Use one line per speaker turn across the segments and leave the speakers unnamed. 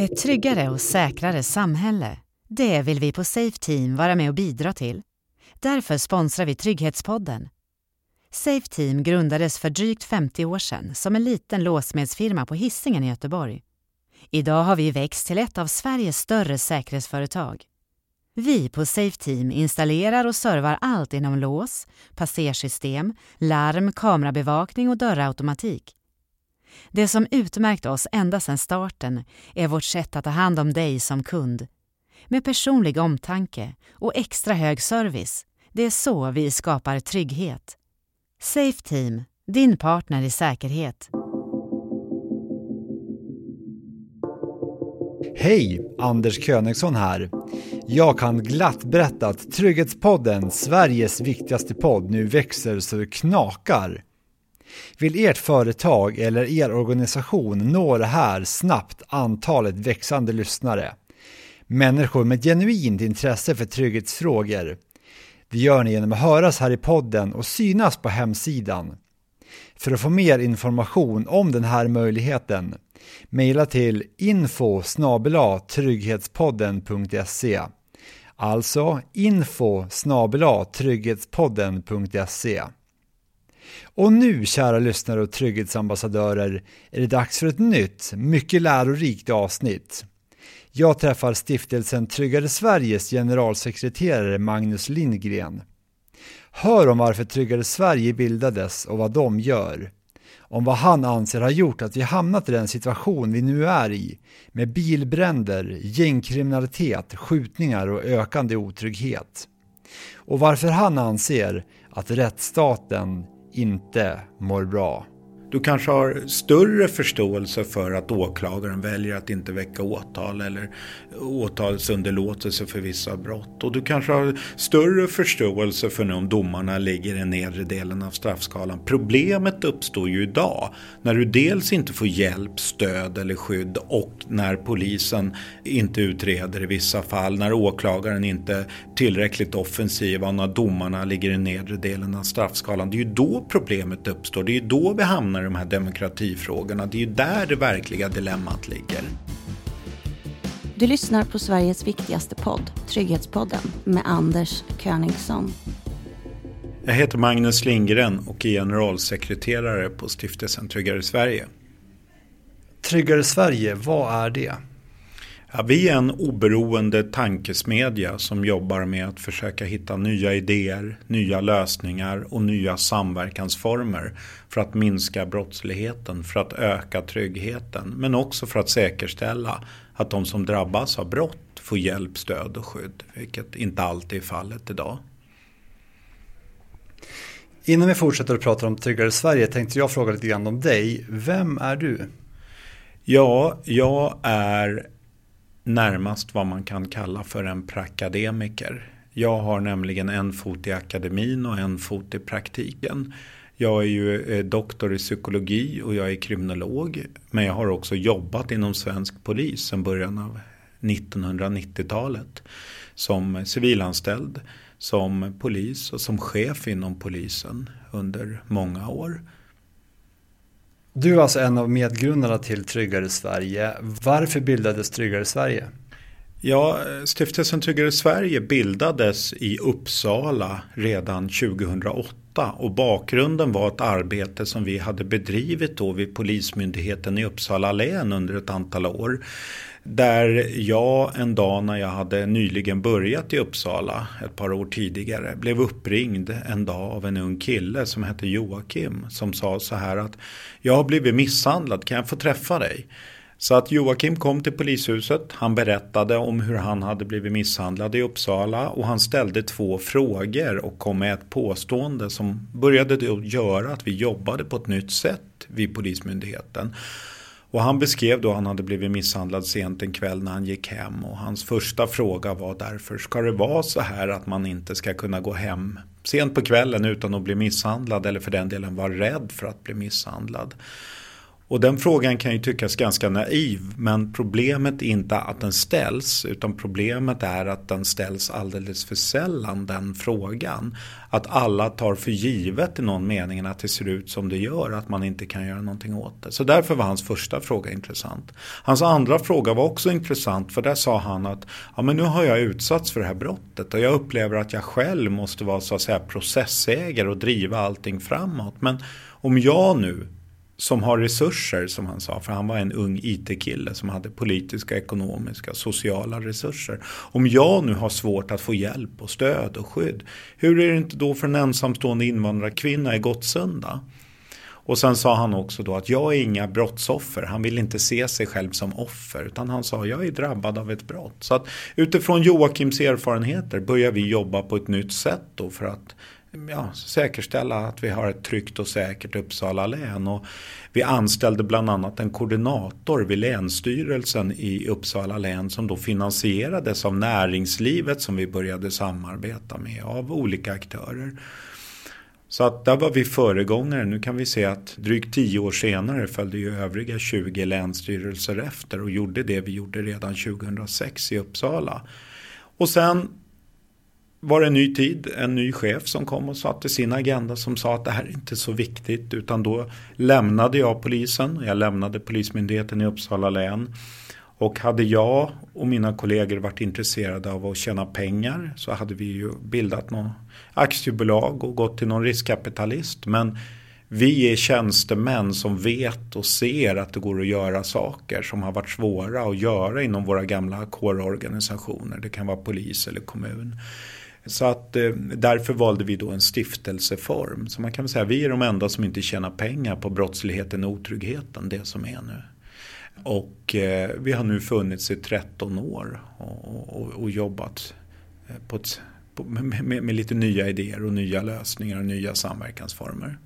Ett tryggare och säkrare samhälle, det vill vi på Safe Team vara med och bidra till. Därför sponsrar vi Trygghetspodden. Safe Team grundades för drygt 50 år sedan som en liten låsmedsfirma på Hisingen i Göteborg. Idag har vi växt till ett av Sveriges större säkerhetsföretag. Vi på Safe Team installerar och servar allt inom lås, passersystem, larm, kamerabevakning och dörrautomatik. Det som utmärkt oss ända sedan starten är vårt sätt att ta hand om dig som kund. Med personlig omtanke och extra hög service. Det är så vi skapar trygghet. Safe Team, din partner i säkerhet.
Hej! Anders Königsson här. Jag kan glatt berätta att Trygghetspodden, Sveriges viktigaste podd, nu växer så det knakar. Vill ert företag eller er organisation nå det här snabbt antalet växande lyssnare? Människor med genuint intresse för trygghetsfrågor. Det gör ni genom att höras här i podden och synas på hemsidan. För att få mer information om den här möjligheten mejla till info trygghetspodden.se Alltså info trygghetspodden.se och nu, kära lyssnare och trygghetsambassadörer, är det dags för ett nytt, mycket lärorikt avsnitt. Jag träffar stiftelsen Tryggare Sveriges generalsekreterare Magnus Lindgren. Hör om varför Tryggare Sverige bildades och vad de gör. Om vad han anser har gjort att vi hamnat i den situation vi nu är i med bilbränder, gängkriminalitet, skjutningar och ökande otrygghet. Och varför han anser att rättsstaten inte mår bra.
Du kanske har större förståelse för att åklagaren väljer att inte väcka åtal eller åtalsunderlåtelse för vissa brott. Och du kanske har större förståelse för om domarna ligger i den nedre delen av straffskalan. Problemet uppstår ju idag när du dels inte får hjälp, stöd eller skydd och när polisen inte utreder i vissa fall. När åklagaren inte tillräckligt offensiv och när domarna ligger i nedre delen av straffskalan. Det är ju då problemet uppstår. Det är ju då vi hamnar med de här demokratifrågorna. Det är ju där det verkliga dilemmat ligger.
Du lyssnar på Sveriges viktigaste podd, Trygghetspodden, med Anders Königsson.
Jag heter Magnus Lindgren och är generalsekreterare på stiftelsen Tryggare Sverige.
Tryggare Sverige, vad är det?
Ja, vi är en oberoende tankesmedja som jobbar med att försöka hitta nya idéer, nya lösningar och nya samverkansformer för att minska brottsligheten, för att öka tryggheten men också för att säkerställa att de som drabbas av brott får hjälp, stöd och skydd, vilket inte alltid är fallet idag.
Innan vi fortsätter att prata om Tryggare Sverige tänkte jag fråga lite grann om dig. Vem är du?
Ja, jag är närmast vad man kan kalla för en prakademiker. Jag har nämligen en fot i akademin och en fot i praktiken. Jag är ju eh, doktor i psykologi och jag är kriminolog. Men jag har också jobbat inom svensk polis sedan början av 1990-talet. Som civilanställd, som polis och som chef inom polisen under många år.
Du är alltså en av medgrundarna till Tryggare Sverige. Varför bildades Tryggare Sverige?
Ja, Stiftelsen Tryggare Sverige bildades i Uppsala redan 2008 och bakgrunden var ett arbete som vi hade bedrivit då vid Polismyndigheten i Uppsala län under ett antal år. Där jag en dag när jag hade nyligen börjat i Uppsala ett par år tidigare blev uppringd en dag av en ung kille som hette Joakim som sa så här att jag har blivit misshandlad, kan jag få träffa dig? Så att Joakim kom till polishuset, han berättade om hur han hade blivit misshandlad i Uppsala och han ställde två frågor och kom med ett påstående som började göra att vi jobbade på ett nytt sätt vid Polismyndigheten. Och han beskrev då att han hade blivit misshandlad sent en kväll när han gick hem. Och hans första fråga var därför, ska det vara så här att man inte ska kunna gå hem sent på kvällen utan att bli misshandlad eller för den delen vara rädd för att bli misshandlad? Och den frågan kan ju tyckas ganska naiv men problemet är inte att den ställs utan problemet är att den ställs alldeles för sällan den frågan. Att alla tar för givet i någon mening att det ser ut som det gör att man inte kan göra någonting åt det. Så därför var hans första fråga intressant. Hans andra fråga var också intressant för där sa han att ja, men nu har jag utsatts för det här brottet och jag upplever att jag själv måste vara så att säga processägare och driva allting framåt. Men om jag nu som har resurser som han sa, för han var en ung IT-kille som hade politiska, ekonomiska, sociala resurser. Om jag nu har svårt att få hjälp och stöd och skydd, hur är det inte då för en ensamstående invandrarkvinna i Gottsunda? Och sen sa han också då att jag är inga brottsoffer. Han vill inte se sig själv som offer. Utan han sa jag är drabbad av ett brott. Så att utifrån Joakims erfarenheter börjar vi jobba på ett nytt sätt då för att ja, säkerställa att vi har ett tryggt och säkert Uppsala län. Och vi anställde bland annat en koordinator vid Länsstyrelsen i Uppsala län som då finansierades av näringslivet som vi började samarbeta med av olika aktörer. Så att där var vi föregångare. Nu kan vi se att drygt tio år senare följde ju övriga 20 länsstyrelser efter och gjorde det vi gjorde redan 2006 i Uppsala. Och sen var det en ny tid, en ny chef som kom och satte sin agenda som sa att det här är inte så viktigt utan då lämnade jag polisen, jag lämnade polismyndigheten i Uppsala län och hade jag och mina kollegor varit intresserade av att tjäna pengar så hade vi ju bildat något aktiebolag och gått till någon riskkapitalist men vi är tjänstemän som vet och ser att det går att göra saker som har varit svåra att göra inom våra gamla kårorganisationer. Det kan vara polis eller kommun. Så att eh, därför valde vi då en stiftelseform. Så man kan väl säga att vi är de enda som inte tjänar pengar på brottsligheten och otryggheten, det som är nu. Och eh, vi har nu funnits i 13 år och, och, och jobbat eh, på ett, på, med, med, lite nya idéer och nya lösningar och nya samverkansformer.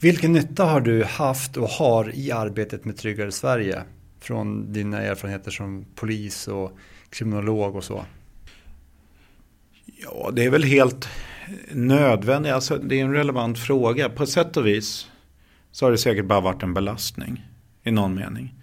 Vilken nytta har du haft och har i arbetet med Tryggare Sverige? Från dina erfarenheter som polis och kriminolog och så.
Ja, det är väl helt nödvändigt. Alltså, det är en relevant fråga. På sätt och vis så har det säkert bara varit en belastning i någon mening.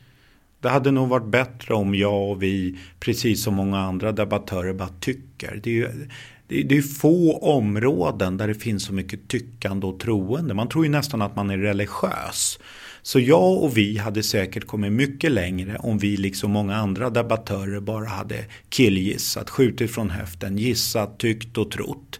Det hade nog varit bättre om jag och vi, precis som många andra debattörer, bara tycker. Det är ju det är, det är få områden där det finns så mycket tyckande och troende. Man tror ju nästan att man är religiös. Så jag och vi hade säkert kommit mycket längre om vi liksom många andra debattörer bara hade killgissat, skjutit från höften, gissat, tyckt och trott.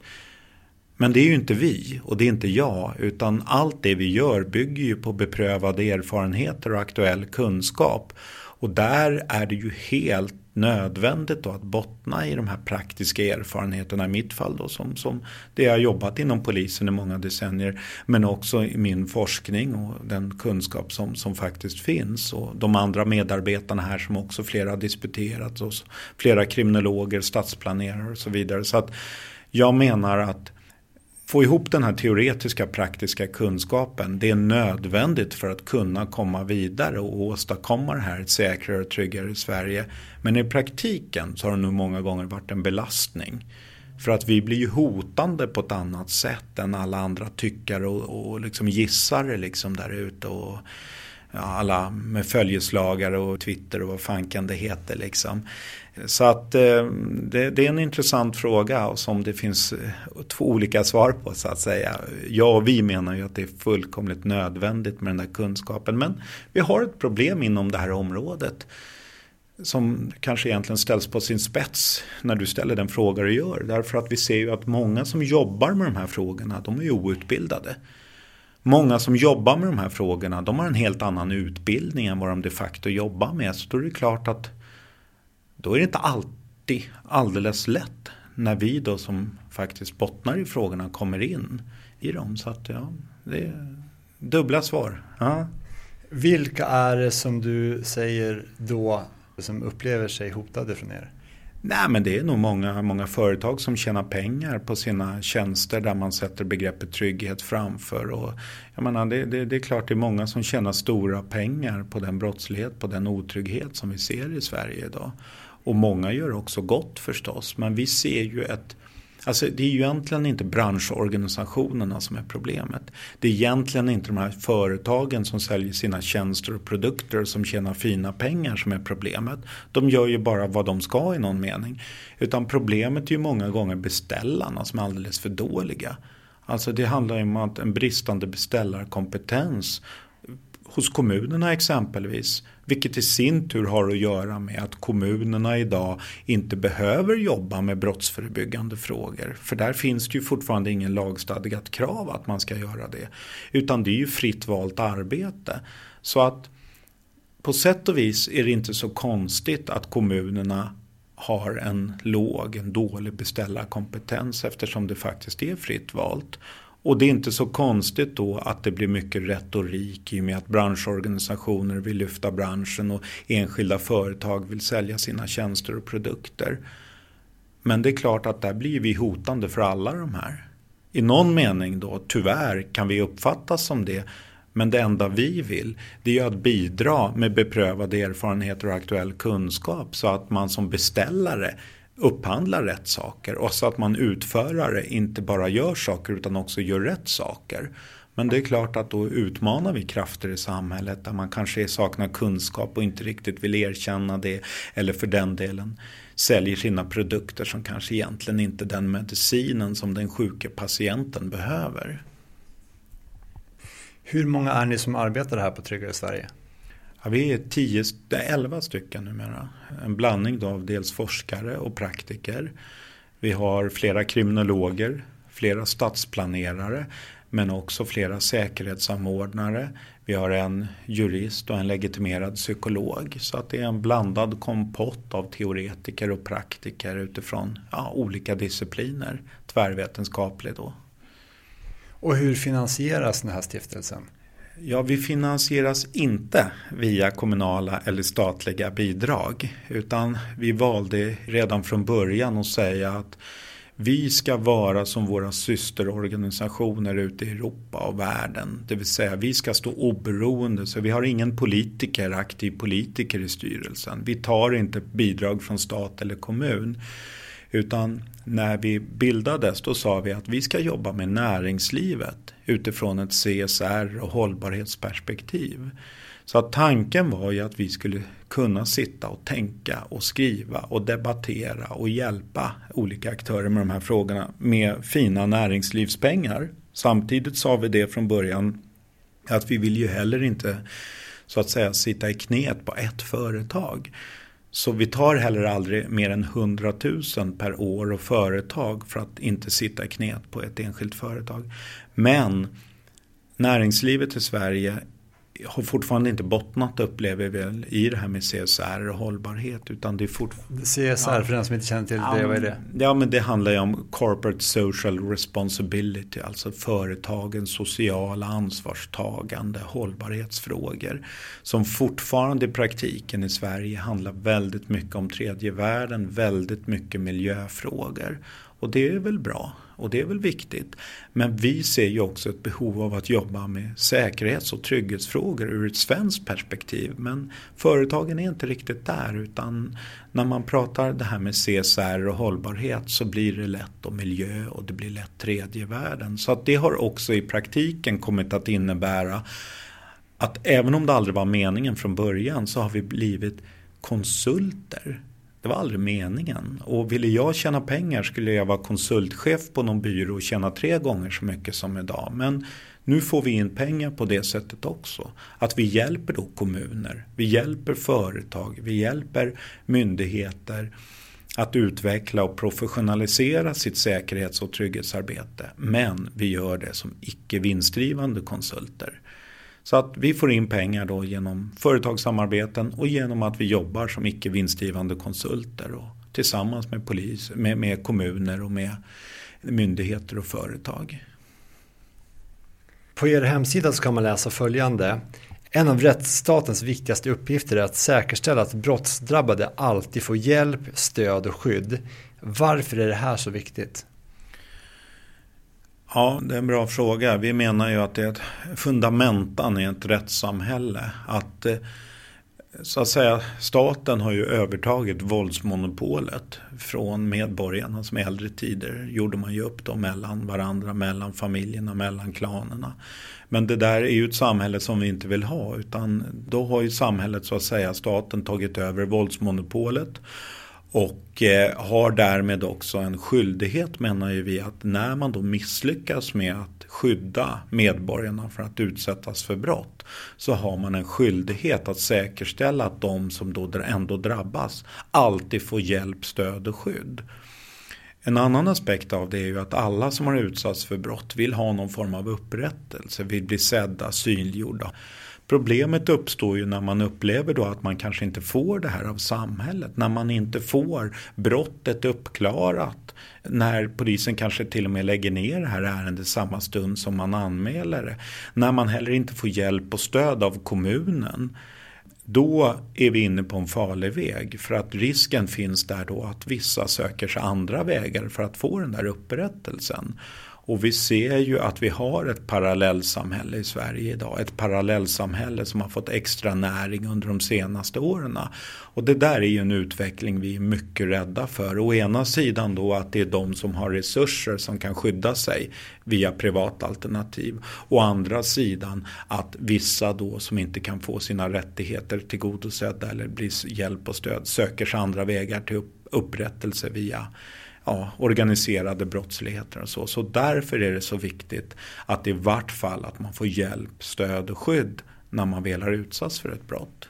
Men det är ju inte vi och det är inte jag utan allt det vi gör bygger ju på beprövade erfarenheter och aktuell kunskap. Och där är det ju helt nödvändigt då att bottna i de här praktiska erfarenheterna. I mitt fall då som, som det jag har jobbat inom polisen i många decennier men också i min forskning och den kunskap som, som faktiskt finns. Och de andra medarbetarna här som också flera har disputerat och flera kriminologer, stadsplanerare och så vidare. Så att jag menar att få ihop den här teoretiska praktiska kunskapen det är nödvändigt för att kunna komma vidare och åstadkomma det här ett säkrare och tryggare Sverige. Men i praktiken så har det nog många gånger varit en belastning. För att vi blir ju hotande på ett annat sätt än alla andra tyckare och, och liksom gissare liksom där ute. Och, ja, alla med följeslagare och Twitter och vad fan kan det heter. liksom. Så att eh, det, det, är en intressant fråga och som det finns eh, två olika svar på så att säga. Jag och vi menar ju att det är fullkomligt nödvändigt med den där kunskapen. Men vi har ett problem inom det här området. Som kanske egentligen ställs på sin spets när du ställer den fråga du gör. Därför att vi ser ju att många som jobbar med de här frågorna, de är ju outbildade. Många som jobbar med de här frågorna, de har en helt annan utbildning än vad de de facto jobbar med. Så då är det klart att då är det inte alltid alldeles lätt när vi då som faktiskt bottnar i frågorna kommer in i dem. Så att ja, det är dubbla svar. Ja.
Vilka är det som du säger då som upplever sig hotade från er?
Nej men det är nog många, många företag som tjänar pengar på sina tjänster där man sätter begreppet trygghet framför. Och jag menar, det, det, det är klart det är många som tjänar stora pengar på den brottslighet, på den otrygghet som vi ser i Sverige idag. Och många gör också gott förstås. Men vi ser ju ett Alltså det är ju egentligen inte branschorganisationerna som är problemet. Det är egentligen inte de här företagen som säljer sina tjänster och produkter som tjänar fina pengar som är problemet. De gör ju bara vad de ska i någon mening. Utan problemet är ju många gånger beställarna som är alldeles för dåliga. Alltså det handlar ju om att en bristande beställarkompetens hos kommunerna exempelvis. Vilket i sin tur har att göra med att kommunerna idag inte behöver jobba med brottsförebyggande frågor. För där finns det ju fortfarande ingen lagstadgat krav att man ska göra det. Utan det är ju fritt valt arbete. Så att på sätt och vis är det inte så konstigt att kommunerna har en låg, en dålig beställarkompetens eftersom det faktiskt är fritt valt. Och det är inte så konstigt då att det blir mycket retorik i och med att branschorganisationer vill lyfta branschen och enskilda företag vill sälja sina tjänster och produkter. Men det är klart att där blir vi hotande för alla de här. I någon mening då, tyvärr, kan vi uppfattas som det. Men det enda vi vill, det är att bidra med beprövade erfarenheter och aktuell kunskap så att man som beställare upphandlar rätt saker och så att man utförare inte bara gör saker utan också gör rätt saker. Men det är klart att då utmanar vi krafter i samhället där man kanske saknar kunskap och inte riktigt vill erkänna det eller för den delen säljer sina produkter som kanske egentligen inte är den medicinen som den sjuke patienten behöver.
Hur många är ni som arbetar här på Tryggare Sverige?
Ja, vi är 10, 11 stycken numera. En blandning då av dels forskare och praktiker. Vi har flera kriminologer, flera stadsplanerare men också flera säkerhetssamordnare. Vi har en jurist och en legitimerad psykolog. Så att det är en blandad kompott av teoretiker och praktiker utifrån ja, olika discipliner. Tvärvetenskaplig då.
Och hur finansieras den här stiftelsen?
Ja, vi finansieras inte via kommunala eller statliga bidrag. Utan vi valde redan från början att säga att vi ska vara som våra systerorganisationer ute i Europa och världen. Det vill säga vi ska stå oberoende. Så vi har ingen politiker, aktiv politiker i styrelsen. Vi tar inte bidrag från stat eller kommun. Utan när vi bildades då sa vi att vi ska jobba med näringslivet utifrån ett CSR och hållbarhetsperspektiv. Så att tanken var ju att vi skulle kunna sitta och tänka och skriva och debattera och hjälpa olika aktörer med de här frågorna med fina näringslivspengar. Samtidigt sa vi det från början att vi vill ju heller inte så att säga sitta i knät på ett företag. Så vi tar heller aldrig mer än 100 000 per år och företag för att inte sitta i knät på ett enskilt företag. Men näringslivet i Sverige har fortfarande inte bottnat upplever vi väl i det här med CSR och hållbarhet. Utan det är fortfarande...
CSR ja. för den som inte känner till det, vad är det?
Ja men det handlar ju om Corporate Social Responsibility. Alltså företagens sociala ansvarstagande, hållbarhetsfrågor. Som fortfarande i praktiken i Sverige handlar väldigt mycket om tredje världen, väldigt mycket miljöfrågor. Och det är väl bra och det är väl viktigt. Men vi ser ju också ett behov av att jobba med säkerhets och trygghetsfrågor ur ett svenskt perspektiv. Men företagen är inte riktigt där utan när man pratar det här med CSR och hållbarhet så blir det lätt och miljö och det blir lätt tredje världen. Så att det har också i praktiken kommit att innebära att även om det aldrig var meningen från början så har vi blivit konsulter det var aldrig meningen. Och ville jag tjäna pengar skulle jag vara konsultchef på någon byrå och tjäna tre gånger så mycket som idag. Men nu får vi in pengar på det sättet också. Att vi hjälper då kommuner, vi hjälper företag, vi hjälper myndigheter att utveckla och professionalisera sitt säkerhets och trygghetsarbete. Men vi gör det som icke vinstdrivande konsulter. Så att vi får in pengar då genom företagssamarbeten och genom att vi jobbar som icke vinstgivande konsulter och tillsammans med, polis, med, med kommuner och med myndigheter och företag.
På er hemsida så kan man läsa följande. En av rättsstatens viktigaste uppgifter är att säkerställa att brottsdrabbade alltid får hjälp, stöd och skydd. Varför är det här så viktigt?
Ja, det är en bra fråga. Vi menar ju att det är ett fundamentan i ett rättssamhälle. Att eh, så att säga, staten har ju övertagit våldsmonopolet från medborgarna som i äldre tider gjorde man ju upp dem mellan varandra, mellan familjerna, mellan klanerna. Men det där är ju ett samhälle som vi inte vill ha utan då har ju samhället så att säga staten tagit över våldsmonopolet och eh, har därmed också en skyldighet menar ju vi att när man då misslyckas med att skydda medborgarna för att utsättas för brott så har man en skyldighet att säkerställa att de som då ändå drabbas alltid får hjälp, stöd och skydd. En annan aspekt av det är ju att alla som har utsatts för brott vill ha någon form av upprättelse, vill bli sedda, synliggjorda. Problemet uppstår ju när man upplever då att man kanske inte får det här av samhället. När man inte får brottet uppklarat. När polisen kanske till och med lägger ner det här ärendet samma stund som man anmäler det. När man heller inte får hjälp och stöd av kommunen. Då är vi inne på en farlig väg för att risken finns där då att vissa söker sig andra vägar för att få den där upprättelsen. Och vi ser ju att vi har ett parallellsamhälle i Sverige idag. Ett parallellsamhälle som har fått extra näring under de senaste åren. Och det där är ju en utveckling vi är mycket rädda för. Å ena sidan då att det är de som har resurser som kan skydda sig via privata alternativ. Å andra sidan att vissa då som inte kan få sina rättigheter tillgodosedda eller blir hjälp och stöd söker sig andra vägar till upprättelse via ja, organiserade brottsligheter och så. Så därför är det så viktigt att i vart fall att man får hjälp, stöd och skydd när man väl har utsatts för ett brott.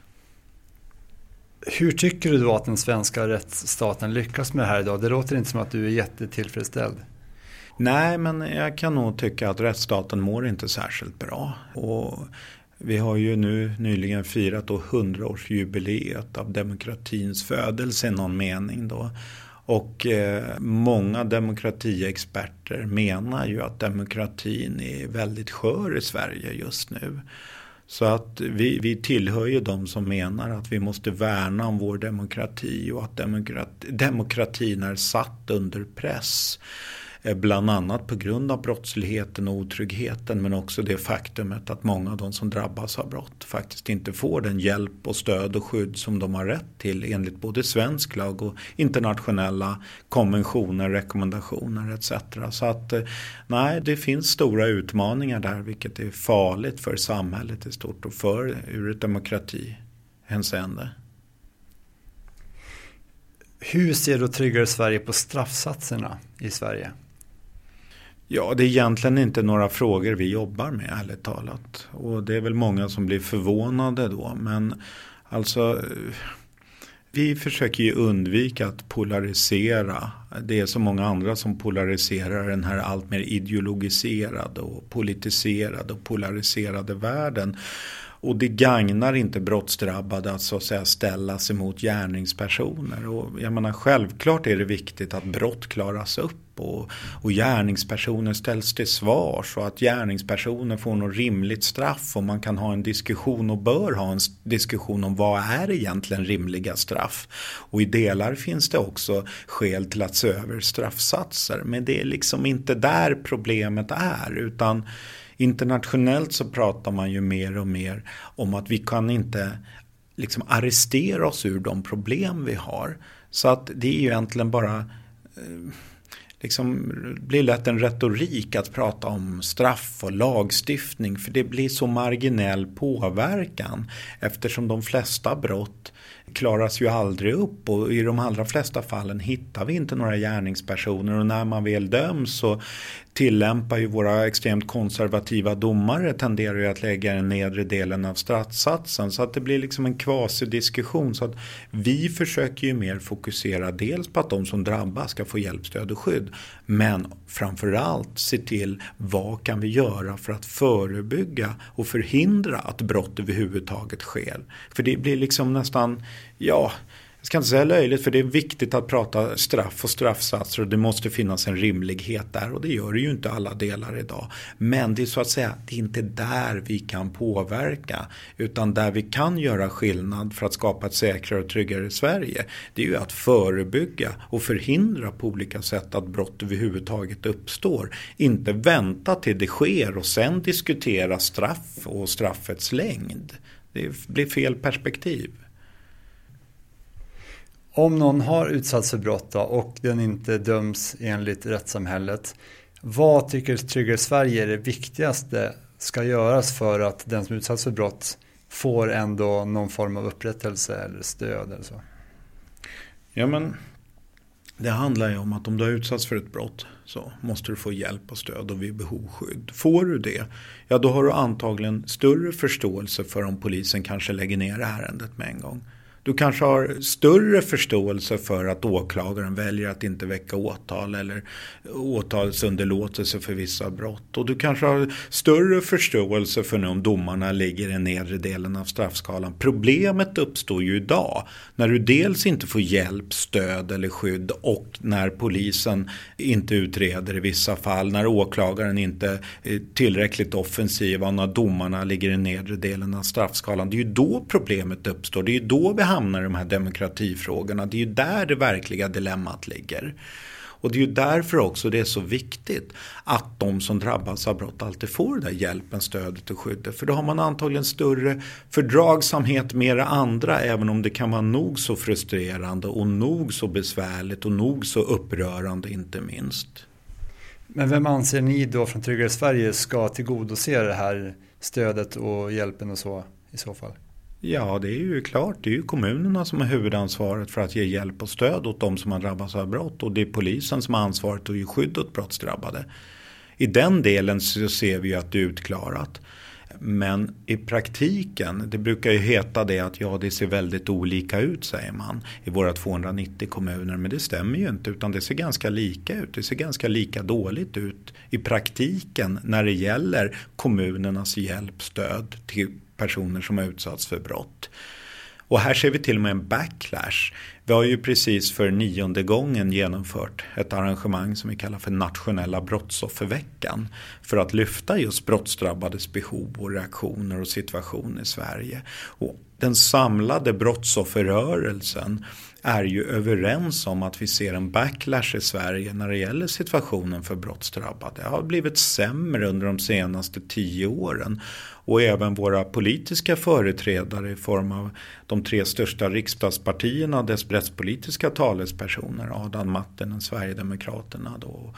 Hur tycker du då att den svenska rättsstaten lyckas med det här idag? Det låter inte som att du är jättetillfredsställd.
Nej, men jag kan nog tycka att rättsstaten mår inte särskilt bra. Och vi har ju nu nyligen firat 100-årsjubileet av demokratins födelse i någon mening. Då. Och eh, många demokratiexperter menar ju att demokratin är väldigt skör i Sverige just nu. Så att vi, vi tillhör ju de som menar att vi måste värna om vår demokrati och att demokrati, demokratin är satt under press. Eh, bland annat på grund av brottsligheten och otryggheten men också det faktumet att många av de som drabbas av brott faktiskt inte får den hjälp och stöd och skydd som de har rätt till enligt både svensk lag och internationella konventioner, rekommendationer etc. Så att eh, nej, det finns stora utmaningar där vilket är farligt för samhället i stort och för ur ett demokratihänseende.
Hur ser då Tryggare Sverige på straffsatserna i Sverige?
Ja, det är egentligen inte några frågor vi jobbar med ärligt talat. Och det är väl många som blir förvånade då. Men alltså vi försöker ju undvika att polarisera. Det är så många andra som polariserar den här allt mer ideologiserade och politiserade och polariserade världen. Och det gagnar inte brottsdrabbade att så att säga ställas emot gärningspersoner. Och jag menar självklart är det viktigt att brott klaras upp och, och gärningspersoner ställs till svars och att gärningspersoner får något rimligt straff och man kan ha en diskussion och bör ha en diskussion om vad är egentligen rimliga straff. Och i delar finns det också skäl till att se över straffsatser men det är liksom inte där problemet är utan internationellt så pratar man ju mer och mer om att vi kan inte liksom arrestera oss ur de problem vi har. Så att det är ju egentligen bara eh, liksom blir lätt en retorik att prata om straff och lagstiftning för det blir så marginell påverkan eftersom de flesta brott klaras ju aldrig upp och i de allra flesta fallen hittar vi inte några gärningspersoner och när man väl döms så tillämpar ju våra extremt konservativa domare tenderar ju att lägga den nedre delen av straffsatsen så att det blir liksom en kvasidiskussion så att vi försöker ju mer fokusera dels på att de som drabbas ska få hjälp, stöd och skydd men framförallt se till vad kan vi göra för att förebygga och förhindra att brott överhuvudtaget sker. För det blir liksom nästan, ja jag ska inte säga löjligt för det är viktigt att prata straff och straffsatser och det måste finnas en rimlighet där och det gör det ju inte alla delar idag. Men det är så att säga, det är inte där vi kan påverka utan där vi kan göra skillnad för att skapa ett säkrare och tryggare Sverige. Det är ju att förebygga och förhindra på olika sätt att brott överhuvudtaget uppstår. Inte vänta till det sker och sen diskutera straff och straffets längd. Det blir fel perspektiv.
Om någon har utsatts för brott och den inte döms enligt rättssamhället, vad tycker Tryggare Sverige är det viktigaste ska göras för att den som utsatts för brott får ändå någon form av upprättelse eller stöd eller så?
Ja men det handlar ju om att om du har utsatts för ett brott så måste du få hjälp och stöd och vid behov skydd. Får du det, ja då har du antagligen större förståelse för om polisen kanske lägger ner ärendet med en gång. Du kanske har större förståelse för att åklagaren väljer att inte väcka åtal eller åtalsunderlåtelse för vissa brott. Och du kanske har större förståelse för nu om domarna ligger i den nedre delen av straffskalan. Problemet uppstår ju idag när du dels inte får hjälp, stöd eller skydd och när polisen inte utreder i vissa fall. När åklagaren inte är tillräckligt offensiv och när domarna ligger i den nedre delen av straffskalan. Det är ju då problemet uppstår. Det är ju då vi hamnar i de här demokratifrågorna. Det är ju där det verkliga dilemmat ligger. Och det är ju därför också det är så viktigt att de som drabbas av brott alltid får den där hjälpen, stödet och skyddet. För då har man antagligen större fördragsamhet med det andra även om det kan vara nog så frustrerande och nog så besvärligt och nog så upprörande inte minst.
Men vem anser ni då från Tryggare Sverige ska tillgodose det här stödet och hjälpen och så i så fall?
Ja, det är ju klart. Det är ju kommunerna som har huvudansvaret för att ge hjälp och stöd åt de som har drabbats av brott. Och det är polisen som har ansvaret att ge skydd åt brottsdrabbade. I den delen så ser vi ju att det är utklarat. Men i praktiken, det brukar ju heta det att ja det ser väldigt olika ut säger man i våra 290 kommuner. Men det stämmer ju inte utan det ser ganska lika ut. Det ser ganska lika dåligt ut i praktiken när det gäller kommunernas hjälp, stöd till personer som har utsatts för brott. Och här ser vi till och med en backlash. Vi har ju precis för nionde gången genomfört ett arrangemang som vi kallar för nationella brottsofferveckan. För att lyfta just brottsdrabbades behov och reaktioner och situation i Sverige. Och den samlade brottsofferrörelsen är ju överens om att vi ser en backlash i Sverige när det gäller situationen för brottsdrabbade. Det har blivit sämre under de senaste tio åren. Och även våra politiska företrädare i form av de tre största riksdagspartierna och dess rättspolitiska talespersoner. Adam Mattinen, Sverigedemokraterna då,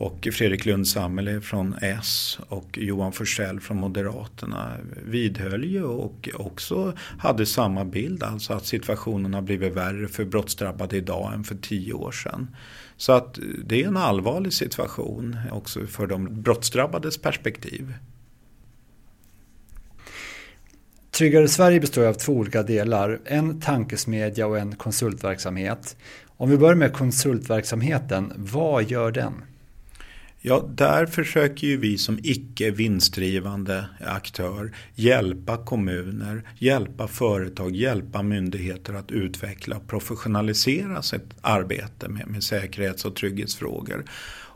och Fredrik Lundh Sammeli från S och Johan Forsell från Moderaterna vidhöll ju och också hade samma bild. Alltså att situationen har blivit värre för brottsdrabbade idag än för tio år sedan. Så att det är en allvarlig situation också för de brottsdrabbades perspektiv.
Tryggare Sverige består av två olika delar, en tankesmedja och en konsultverksamhet. Om vi börjar med konsultverksamheten, vad gör den?
Ja, där försöker ju vi som icke vinstdrivande aktör hjälpa kommuner, hjälpa företag, hjälpa myndigheter att utveckla och professionalisera sitt arbete med, med säkerhets och trygghetsfrågor.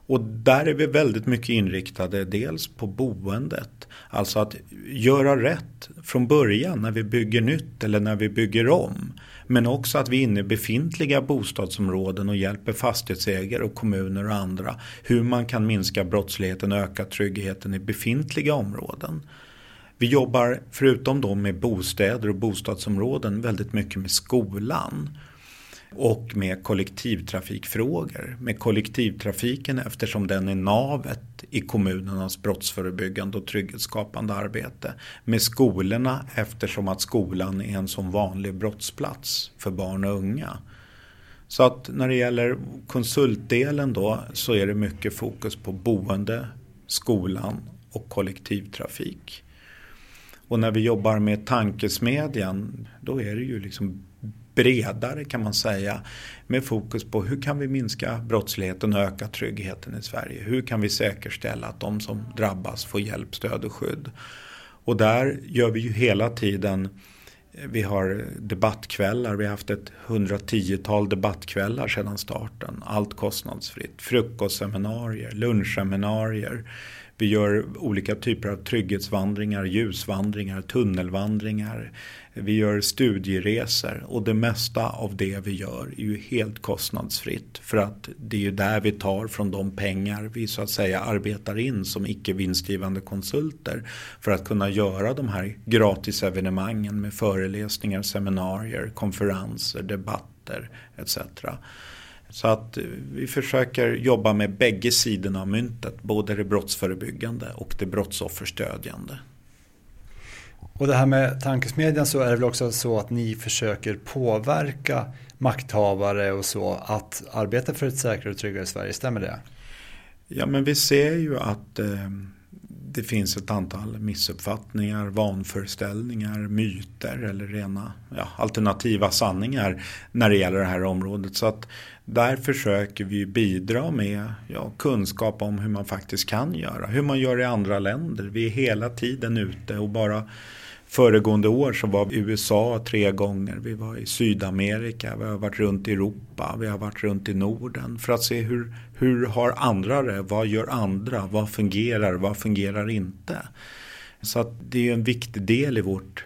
Och där är vi väldigt mycket inriktade dels på boendet. Alltså att göra rätt från början när vi bygger nytt eller när vi bygger om. Men också att vi är inne i befintliga bostadsområden och hjälper fastighetsägare och kommuner och andra hur man kan minska brottsligheten och öka tryggheten i befintliga områden. Vi jobbar förutom då med bostäder och bostadsområden väldigt mycket med skolan och med kollektivtrafikfrågor. Med kollektivtrafiken eftersom den är navet i kommunernas brottsförebyggande och trygghetsskapande arbete. Med skolorna eftersom att skolan är en sån vanlig brottsplats för barn och unga. Så att när det gäller konsultdelen då så är det mycket fokus på boende, skolan och kollektivtrafik. Och när vi jobbar med tankesmedjan då är det ju liksom bredare kan man säga. Med fokus på hur kan vi minska brottsligheten och öka tryggheten i Sverige. Hur kan vi säkerställa att de som drabbas får hjälp, stöd och skydd. Och där gör vi ju hela tiden eh, vi har debattkvällar, vi har haft ett 110-tal debattkvällar sedan starten. Allt kostnadsfritt. Frukostseminarier, lunchseminarier. Vi gör olika typer av trygghetsvandringar, ljusvandringar, tunnelvandringar. Vi gör studieresor och det mesta av det vi gör är ju helt kostnadsfritt. För att det är ju där vi tar från de pengar vi så att säga arbetar in som icke vinstgivande konsulter. För att kunna göra de här gratisevenemangen med föreläsningar, seminarier, konferenser, debatter etc. Så att vi försöker jobba med bägge sidorna av myntet, både det brottsförebyggande och det brottsofferstödjande.
Och det här med tankesmedjan så är det väl också så att ni försöker påverka makthavare och så att arbeta för ett säkrare och tryggare Sverige, stämmer det?
Ja men vi ser ju att eh, det finns ett antal missuppfattningar, vanföreställningar, myter eller rena ja, alternativa sanningar när det gäller det här området. Så att där försöker vi bidra med ja, kunskap om hur man faktiskt kan göra, hur man gör i andra länder. Vi är hela tiden ute och bara Föregående år så var vi i USA tre gånger, vi var i Sydamerika, vi har varit runt i Europa, vi har varit runt i Norden för att se hur, hur har andra det, vad gör andra, vad fungerar, vad fungerar inte. Så att det är en viktig del i vårt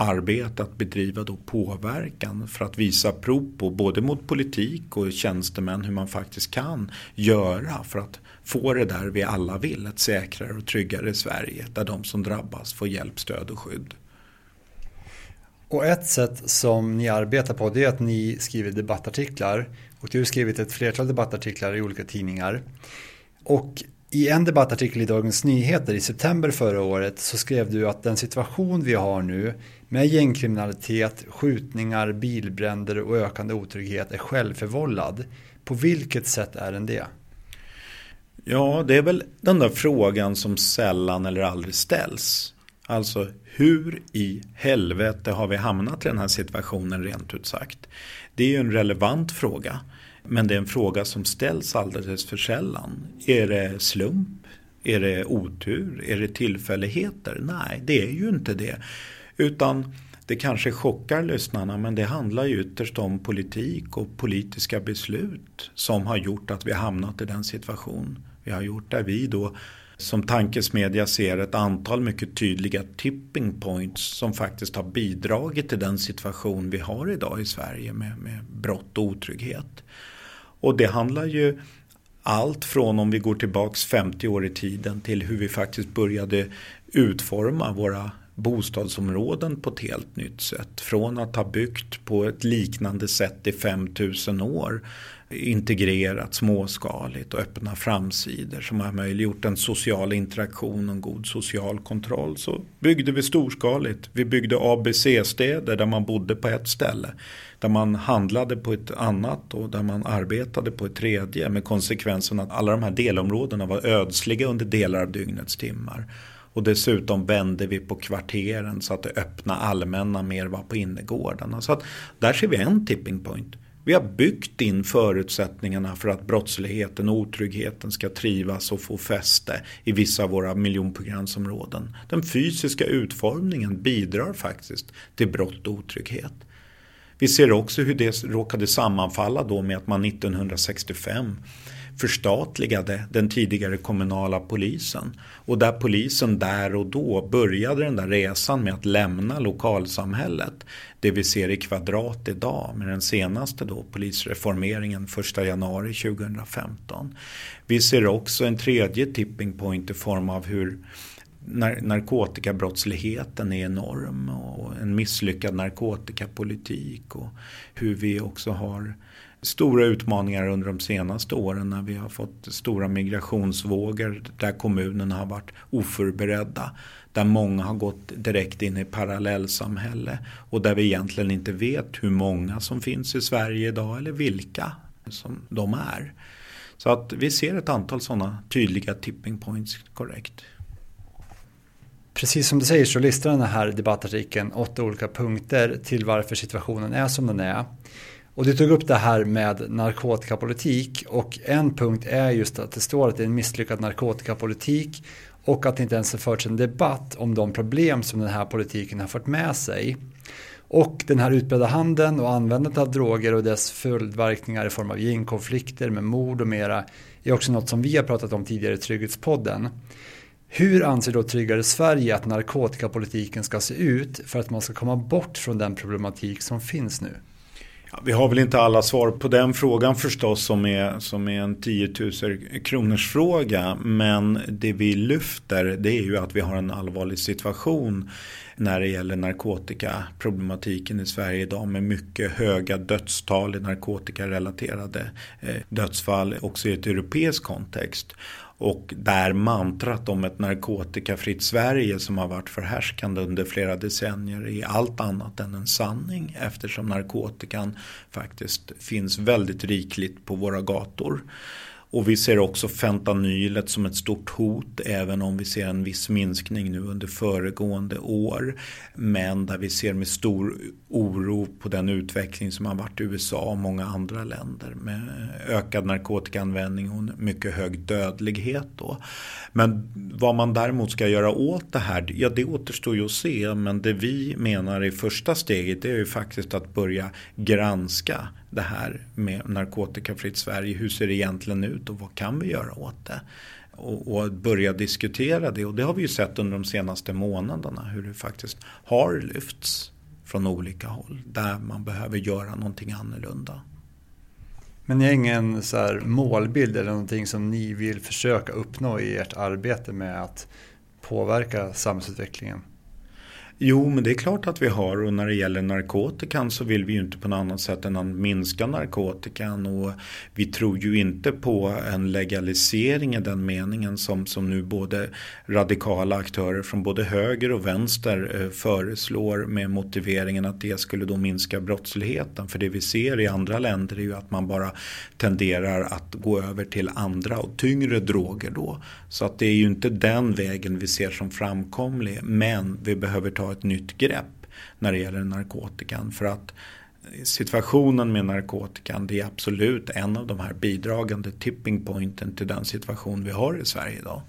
arbete att bedriva då påverkan för att visa prov på både mot politik och tjänstemän hur man faktiskt kan göra för att få det där vi alla vill, ett säkrare och tryggare Sverige där de som drabbas får hjälp, stöd och skydd.
Och ett sätt som ni arbetar på det är att ni skriver debattartiklar och du har skrivit ett flertal debattartiklar i olika tidningar. Och i en debattartikel i Dagens Nyheter i september förra året så skrev du att den situation vi har nu med gängkriminalitet, skjutningar, bilbränder och ökande otrygghet är självförvållad. På vilket sätt är den det?
Ja, det är väl den där frågan som sällan eller aldrig ställs. Alltså hur i helvete har vi hamnat i den här situationen rent ut sagt? Det är ju en relevant fråga. Men det är en fråga som ställs alldeles för sällan. Är det slump? Är det otur? Är det tillfälligheter? Nej, det är ju inte det. Utan det kanske chockar lyssnarna men det handlar ju ytterst om politik och politiska beslut som har gjort att vi hamnat i den situation vi har gjort där vi då som tankesmedja ser ett antal mycket tydliga tipping points som faktiskt har bidragit till den situation vi har idag i Sverige med, med brott och otrygghet. Och det handlar ju allt från om vi går tillbaks 50 år i tiden till hur vi faktiskt började utforma våra bostadsområden på ett helt nytt sätt. Från att ha byggt på ett liknande sätt i 5000 år integrerat småskaligt och öppna framsidor som har möjliggjort en social interaktion och en god social kontroll så byggde vi storskaligt. Vi byggde ABC-städer där man bodde på ett ställe. Där man handlade på ett annat och där man arbetade på ett tredje med konsekvensen att alla de här delområdena var ödsliga under delar av dygnets timmar. Och dessutom vände vi på kvarteren så att det öppna allmänna mer var på innergårdarna. Så att där ser vi en tipping point. Vi har byggt in förutsättningarna för att brottsligheten och otryggheten ska trivas och få fäste i vissa av våra miljonprogramsområden. Den fysiska utformningen bidrar faktiskt till brott och otrygghet. Vi ser också hur det råkade sammanfalla då med att man 1965 förstatligade den tidigare kommunala polisen. Och där polisen där och då började den där resan med att lämna lokalsamhället. Det vi ser i kvadrat idag med den senaste då polisreformeringen 1 januari 2015. Vi ser också en tredje tipping point i form av hur narkotikabrottsligheten är enorm och en misslyckad narkotikapolitik och hur vi också har stora utmaningar under de senaste åren när vi har fått stora migrationsvågor där kommunerna har varit oförberedda. Där många har gått direkt in i parallellsamhälle och där vi egentligen inte vet hur många som finns i Sverige idag eller vilka som de är. Så att vi ser ett antal sådana tydliga tipping points korrekt.
Precis som du säger så listar den här debattartikeln åtta olika punkter till varför situationen är som den är. Och du tog upp det här med narkotikapolitik och en punkt är just att det står att det är en misslyckad narkotikapolitik och att det inte ens har förts en debatt om de problem som den här politiken har fört med sig. Och den här utbredda handeln och användandet av droger och dess följdverkningar i form av gängkonflikter med mord och mera är också något som vi har pratat om tidigare i Trygghetspodden. Hur anser då Tryggare Sverige att narkotikapolitiken ska se ut för att man ska komma bort från den problematik som finns nu?
Ja, vi har väl inte alla svar på den frågan förstås som är, som är en 10 000 kronors fråga. Men det vi lyfter det är ju att vi har en allvarlig situation när det gäller narkotikaproblematiken i Sverige idag med mycket höga dödstal i narkotikarelaterade eh, dödsfall också i ett europeiskt kontext. Och där mantrat om ett narkotikafritt Sverige som har varit förhärskande under flera decennier är allt annat än en sanning eftersom narkotikan faktiskt finns väldigt rikligt på våra gator. Och vi ser också fentanylet som ett stort hot även om vi ser en viss minskning nu under föregående år. Men där vi ser med stor oro på den utveckling som har varit i USA och många andra länder med ökad narkotikaanvändning och mycket hög dödlighet. Då. Men vad man däremot ska göra åt det här, ja det återstår ju att se. Men det vi menar i första steget är ju faktiskt att börja granska det här med narkotikafritt Sverige. Hur ser det egentligen ut och vad kan vi göra åt det? Och, och, börja diskutera det. Och det har vi ju sett under de senaste månaderna hur det faktiskt har lyfts från olika håll. Där man behöver göra någonting annorlunda.
Men ni har ingen så målbild eller någonting som ni vill försöka uppnå i ert arbete med att påverka samhällsutvecklingen?
Jo, men det är klart att vi har och när det gäller narkotikan så vill vi ju inte på något annat sätt än att minska narkotikan och vi tror ju inte på en legalisering i den meningen som, som nu både radikala aktörer från både höger och vänster eh, föreslår med motiveringen att det skulle då minska brottsligheten. För det vi ser i andra länder är ju att man bara tenderar att gå över till andra och tyngre droger då. Så att det är ju inte den vägen vi ser som framkomlig men vi behöver ta ett nytt grepp när det gäller narkotikan. För att situationen med narkotikan det är absolut en av de här bidragande tipping pointen till den situation vi har i Sverige idag.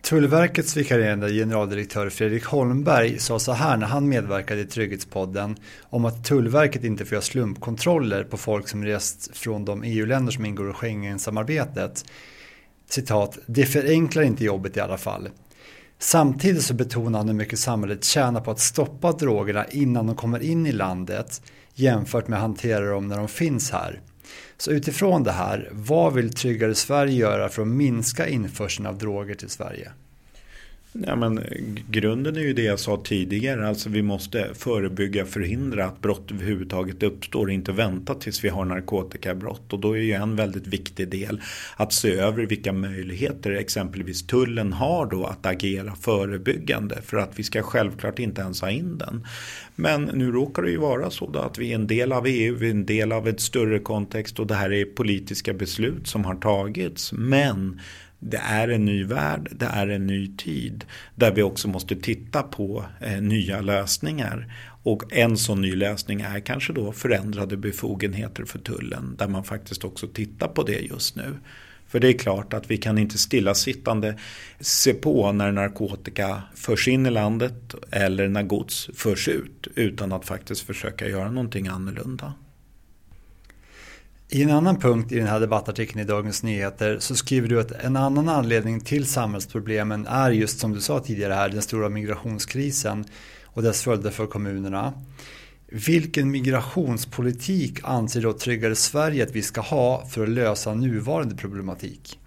Tullverkets vikarierande generaldirektör Fredrik Holmberg sa så här när han medverkade i Trygghetspodden om att Tullverket inte får göra slumpkontroller på folk som rest från de EU-länder som ingår i Schengen-samarbetet. Citat, det förenklar inte jobbet i alla fall. Samtidigt så betonar han hur mycket samhället tjänar på att stoppa drogerna innan de kommer in i landet jämfört med att hantera dem när de finns här. Så utifrån det här, vad vill Tryggare Sverige göra för att minska införseln av droger till Sverige?
Ja, men, eh, grunden är ju det jag sa tidigare. Alltså vi måste förebygga, förhindra att brott överhuvudtaget uppstår. Inte vänta tills vi har narkotikabrott. Och då är ju en väldigt viktig del att se över vilka möjligheter exempelvis tullen har då att agera förebyggande. För att vi ska självklart inte ens ha in den. Men nu råkar det ju vara så då att vi är en del av EU, vi är en del av ett större kontext och det här är politiska beslut som har tagits. Men det är en ny värld, det är en ny tid där vi också måste titta på eh, nya lösningar. Och en sån ny lösning är kanske då förändrade befogenheter för tullen där man faktiskt också tittar på det just nu. För det är klart att vi kan inte stillasittande se på när narkotika förs in i landet eller när gods förs ut utan att faktiskt försöka göra någonting annorlunda.
I en annan punkt i den här debattartikeln i Dagens Nyheter så skriver du att en annan anledning till samhällsproblemen är just som du sa tidigare här den stora migrationskrisen och dess följder för kommunerna. Vilken migrationspolitik anser då Tryggare Sverige att vi ska ha för att lösa nuvarande problematik?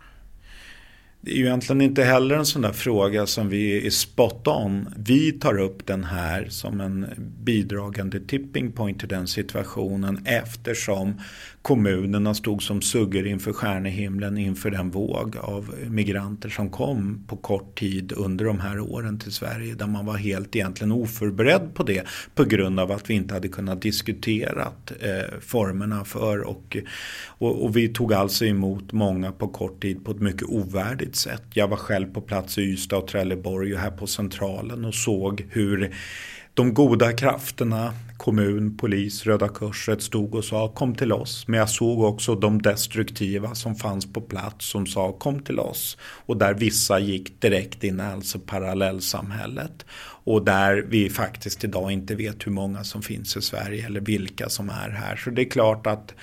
Det är ju egentligen inte heller en sån där fråga som vi är spot on. Vi tar upp den här som en bidragande tipping point till den situationen eftersom kommunerna stod som suggor inför stjärnehimlen inför den våg av migranter som kom på kort tid under de här åren till Sverige där man var helt egentligen oförberedd på det på grund av att vi inte hade kunnat diskutera eh, formerna för och, och, och, vi tog alltså emot många på kort tid på ett mycket ovärdigt sätt. Jag var själv på plats i Ystad och Trelleborg och här på Centralen och såg hur de goda krafterna, kommun, polis, Röda Korset stod och sa kom till oss. Men jag såg också de destruktiva som fanns på plats som sa kom till oss. Och där vissa gick direkt in i alltså parallellsamhället. Och där vi faktiskt idag inte vet hur många som finns i Sverige eller vilka som är här. Så det är klart att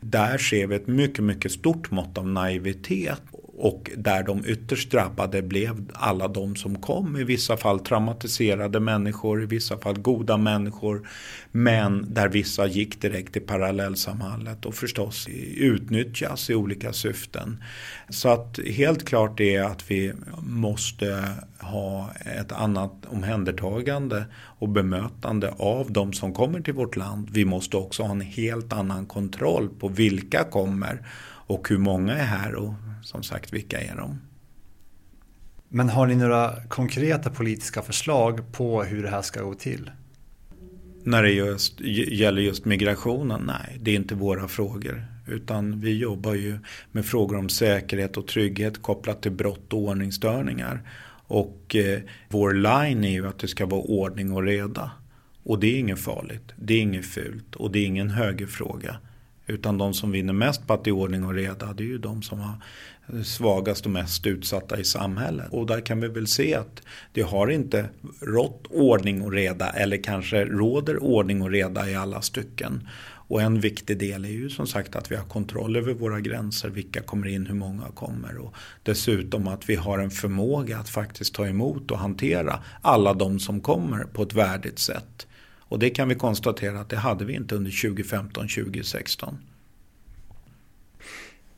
där ser vi ett mycket, mycket stort mått av naivitet och där de ytterst drabbade blev alla de som kom. I vissa fall traumatiserade människor, i vissa fall goda människor. Men där vissa gick direkt till parallellsamhället och förstås utnyttjas i olika syften. Så att helt klart är att vi måste ha ett annat omhändertagande och bemötande av de som kommer till vårt land. Vi måste också ha en helt annan kontroll på vilka kommer och hur många är här och som sagt vilka är de.
Men har ni några konkreta politiska förslag på hur det här ska gå till?
När det just, gäller just migrationen, nej, det är inte våra frågor. Utan vi jobbar ju med frågor om säkerhet och trygghet kopplat till brott och ordningsstörningar. Och eh, vår line är ju att det ska vara ordning och reda. Och det är inget farligt, det är inget fult och det är ingen högerfråga. Utan de som vinner mest på att det är ordning och reda det är ju de som har svagast och mest utsatta i samhället. Och där kan vi väl se att det har inte rått ordning och reda eller kanske råder ordning och reda i alla stycken. Och en viktig del är ju som sagt att vi har kontroll över våra gränser, vilka kommer in, hur många kommer och dessutom att vi har en förmåga att faktiskt ta emot och hantera alla de som kommer på ett värdigt sätt. Och det kan vi konstatera att det hade vi inte under 2015-2016.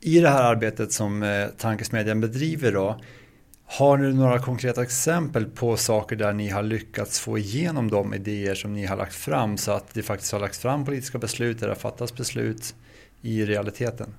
I det här arbetet som eh, Tankesmedjan bedriver då, har ni några konkreta exempel på saker där ni har lyckats få igenom de idéer som ni har lagt fram så att det faktiskt har lagts fram politiska beslut, där det har fattats beslut i realiteten?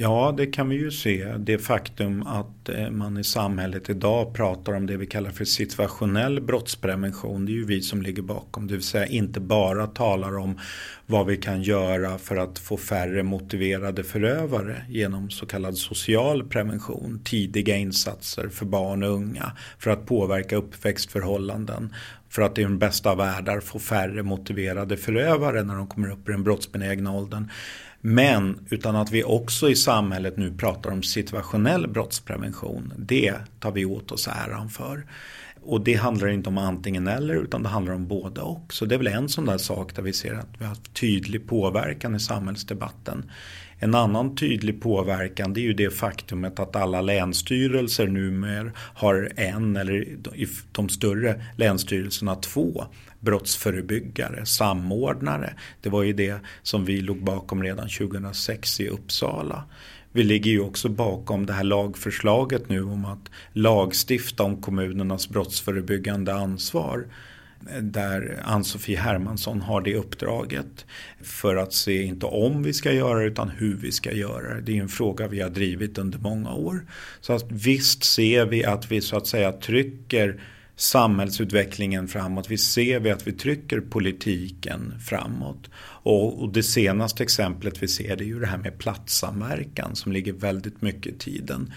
Ja, det kan vi ju se. Det faktum att eh, man i samhället idag pratar om det vi kallar för situationell brottsprevention. Det är ju vi som ligger bakom. Det vill säga inte bara talar om vad vi kan göra för att få färre motiverade förövare genom så kallad social prevention. Tidiga insatser för barn och unga för att påverka uppväxtförhållanden för att i den bästa av världar få färre motiverade förövare när de kommer upp i den brottsbenägna åldern. Men utan att vi också i samhället nu pratar om situationell brottsprevention. Det tar vi åt oss äran för. Och det handlar inte om antingen eller utan det handlar om både och. Så det är väl en sån där sak där vi ser att vi har haft tydlig påverkan i samhällsdebatten. En annan tydlig påverkan det är ju det faktumet att alla länsstyrelser numera har en eller de större länsstyrelserna två brottsförebyggare, samordnare. Det var ju det som vi låg bakom redan 2006 i Uppsala. Vi ligger ju också bakom det här lagförslaget nu om att lagstifta om kommunernas brottsförebyggande ansvar där Ann-Sofie Hermansson har det uppdraget för att se inte om vi ska göra det utan hur vi ska göra det. Det är en fråga vi har drivit under många år. Så att visst ser vi att vi så att säga trycker samhällsutvecklingen framåt. Vi ser vi att vi trycker politiken framåt. Och, och, det senaste exemplet vi ser det är ju det här med platssamverkan som ligger väldigt mycket i tiden.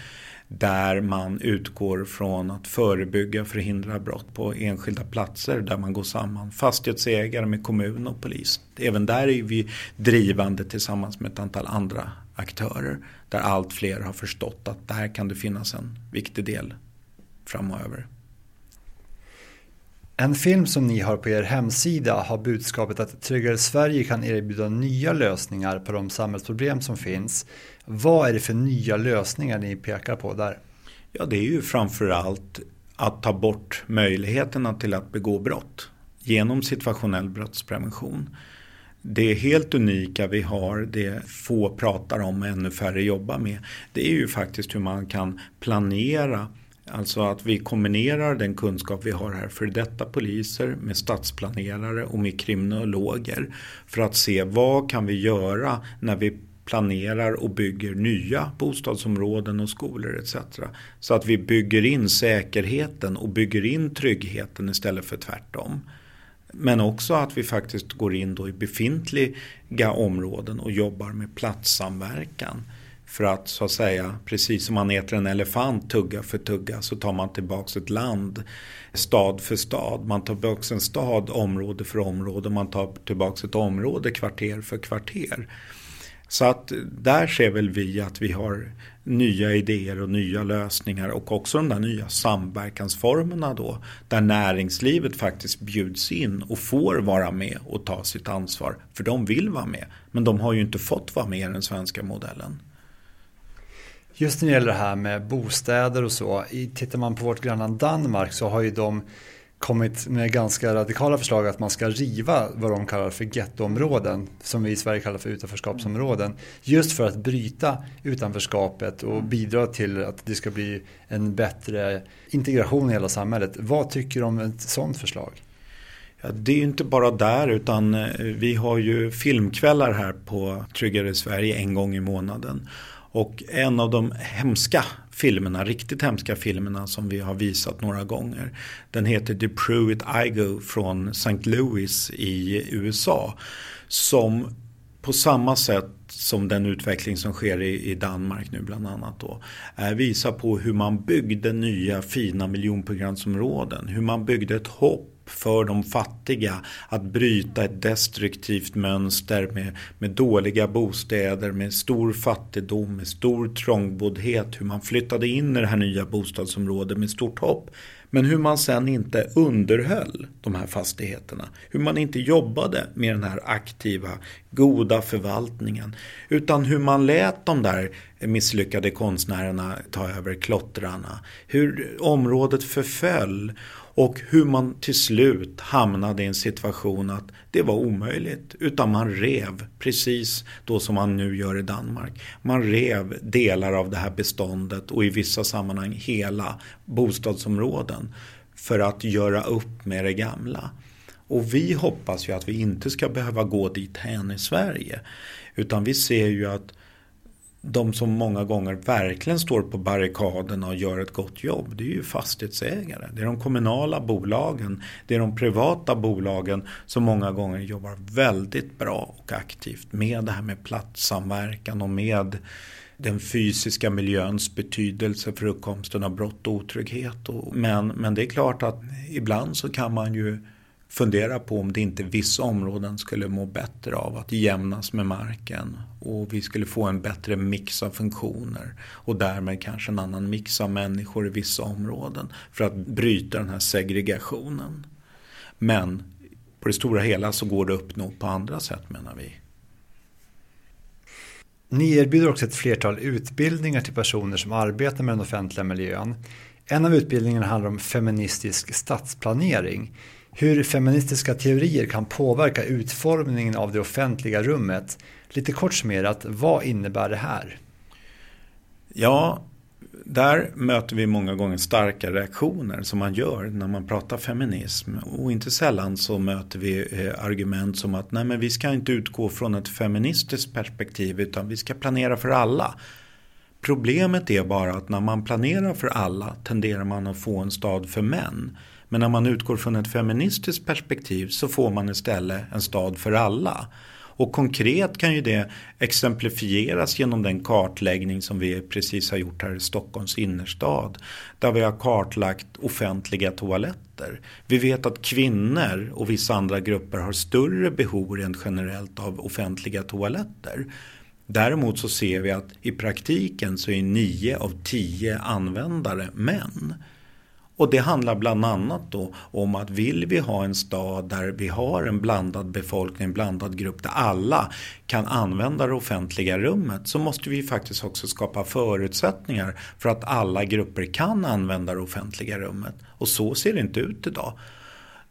Där man utgår från att förebygga och förhindra brott på enskilda platser där man går samman. Fastighetsägare med kommun och polis. Även där är vi drivande tillsammans med ett antal andra aktörer. Där allt fler har förstått att där kan det finnas en viktig del framöver.
En film som ni har på er hemsida har budskapet att Tryggare Sverige kan erbjuda nya lösningar på de samhällsproblem som finns. Vad är det för nya lösningar ni pekar på där?
Ja, det är ju framförallt att ta bort möjligheterna till att begå brott genom situationell brottsprevention. Det helt unika vi har, det få pratar om och ännu färre jobbar med, det är ju faktiskt hur man kan planera Alltså att vi kombinerar den kunskap vi har här för detta poliser med stadsplanerare och med kriminologer för att se vad kan vi göra när vi planerar och bygger nya bostadsområden och skolor etc. Så att vi bygger in säkerheten och bygger in tryggheten istället för tvärtom. Men också att vi faktiskt går in då i befintliga områden och jobbar med platssamverkan. För att så att säga, precis som man äter en elefant tugga för tugga så tar man tillbaks ett land stad för stad. Man tar tillbaks en stad område för område. Man tar tillbaks ett område kvarter för kvarter. Så att där ser väl vi att vi har nya idéer och nya lösningar och också de där nya samverkansformerna då där näringslivet faktiskt bjuds in och får vara med och ta sitt ansvar. För de vill vara med men de har ju inte fått vara med i den svenska modellen.
Just när det gäller det här med bostäder och så, tittar man på vårt grannland Danmark så har ju de kommit med ganska radikala förslag att man ska riva vad de kallar för gettoområden, som vi i Sverige kallar för utanförskapsområden, just för att bryta utanförskapet och bidra till att det ska bli en bättre integration i hela samhället. Vad tycker du om ett sådant förslag?
Ja, det är inte bara där utan eh, vi har ju filmkvällar här på Tryggare Sverige en gång i månaden. Och en av de hemska filmerna, riktigt hemska filmerna som vi har visat några gånger. Den heter The Pruitt Igo från St. Louis i USA. Som på samma sätt som den utveckling som sker i, i Danmark nu bland annat då. Eh, visar på hur man byggde nya fina miljonprogramsområden. Hur man byggde ett hopp för de fattiga att bryta ett destruktivt mönster med, med dåliga bostäder, med stor fattigdom, med stor trångboddhet. Hur man flyttade in i det här nya bostadsområdet med stort hopp. Men hur man sen inte underhöll de här fastigheterna. Hur man inte jobbade med den här aktiva, goda förvaltningen. Utan hur man lät de där misslyckade konstnärerna ta över klottrarna. Hur området förföll och hur man till slut hamnade i en situation att det var omöjligt. Utan man rev, precis då som man nu gör i Danmark. Man rev delar av det här beståndet och i vissa sammanhang hela bostadsområden. För att göra upp med det gamla. Och vi hoppas ju att vi inte ska behöva gå dit hän i Sverige. Utan vi ser ju att de som många gånger verkligen står på barrikaderna och gör ett gott jobb, det är ju fastighetsägare. Det är de kommunala bolagen, det är de privata bolagen som många gånger jobbar väldigt bra och aktivt med det här med platssamverkan och med den fysiska miljöns betydelse för uppkomsten av brott och otrygghet. Men, men det är klart att ibland så kan man ju fundera på om det inte vissa områden skulle må bättre av att jämnas med marken och vi skulle få en bättre mix av funktioner och därmed kanske en annan mix av människor i vissa områden för att bryta den här segregationen. Men på det stora hela så går det att uppnå på andra sätt menar vi.
Ni erbjuder också ett flertal utbildningar till personer som arbetar med den offentliga miljön. En av utbildningarna handlar om feministisk stadsplanering hur feministiska teorier kan påverka utformningen av det offentliga rummet. Lite kort summerat, vad innebär det här?
Ja, där möter vi många gånger starka reaktioner som man gör när man pratar feminism. Och inte sällan så möter vi eh, argument som att nej men vi ska inte utgå från ett feministiskt perspektiv utan vi ska planera för alla. Problemet är bara att när man planerar för alla tenderar man att få en stad för män. Men när man utgår från ett feministiskt perspektiv så får man istället en stad för alla. Och konkret kan ju det exemplifieras genom den kartläggning som vi precis har gjort här i Stockholms innerstad. Där vi har kartlagt offentliga toaletter. Vi vet att kvinnor och vissa andra grupper har större behov rent generellt av offentliga toaletter. Däremot så ser vi att i praktiken så är nio av tio användare män. Och det handlar bland annat då om att vill vi ha en stad där vi har en blandad befolkning, en blandad grupp där alla kan använda det offentliga rummet så måste vi faktiskt också skapa förutsättningar för att alla grupper kan använda det offentliga rummet. Och så ser det inte ut idag.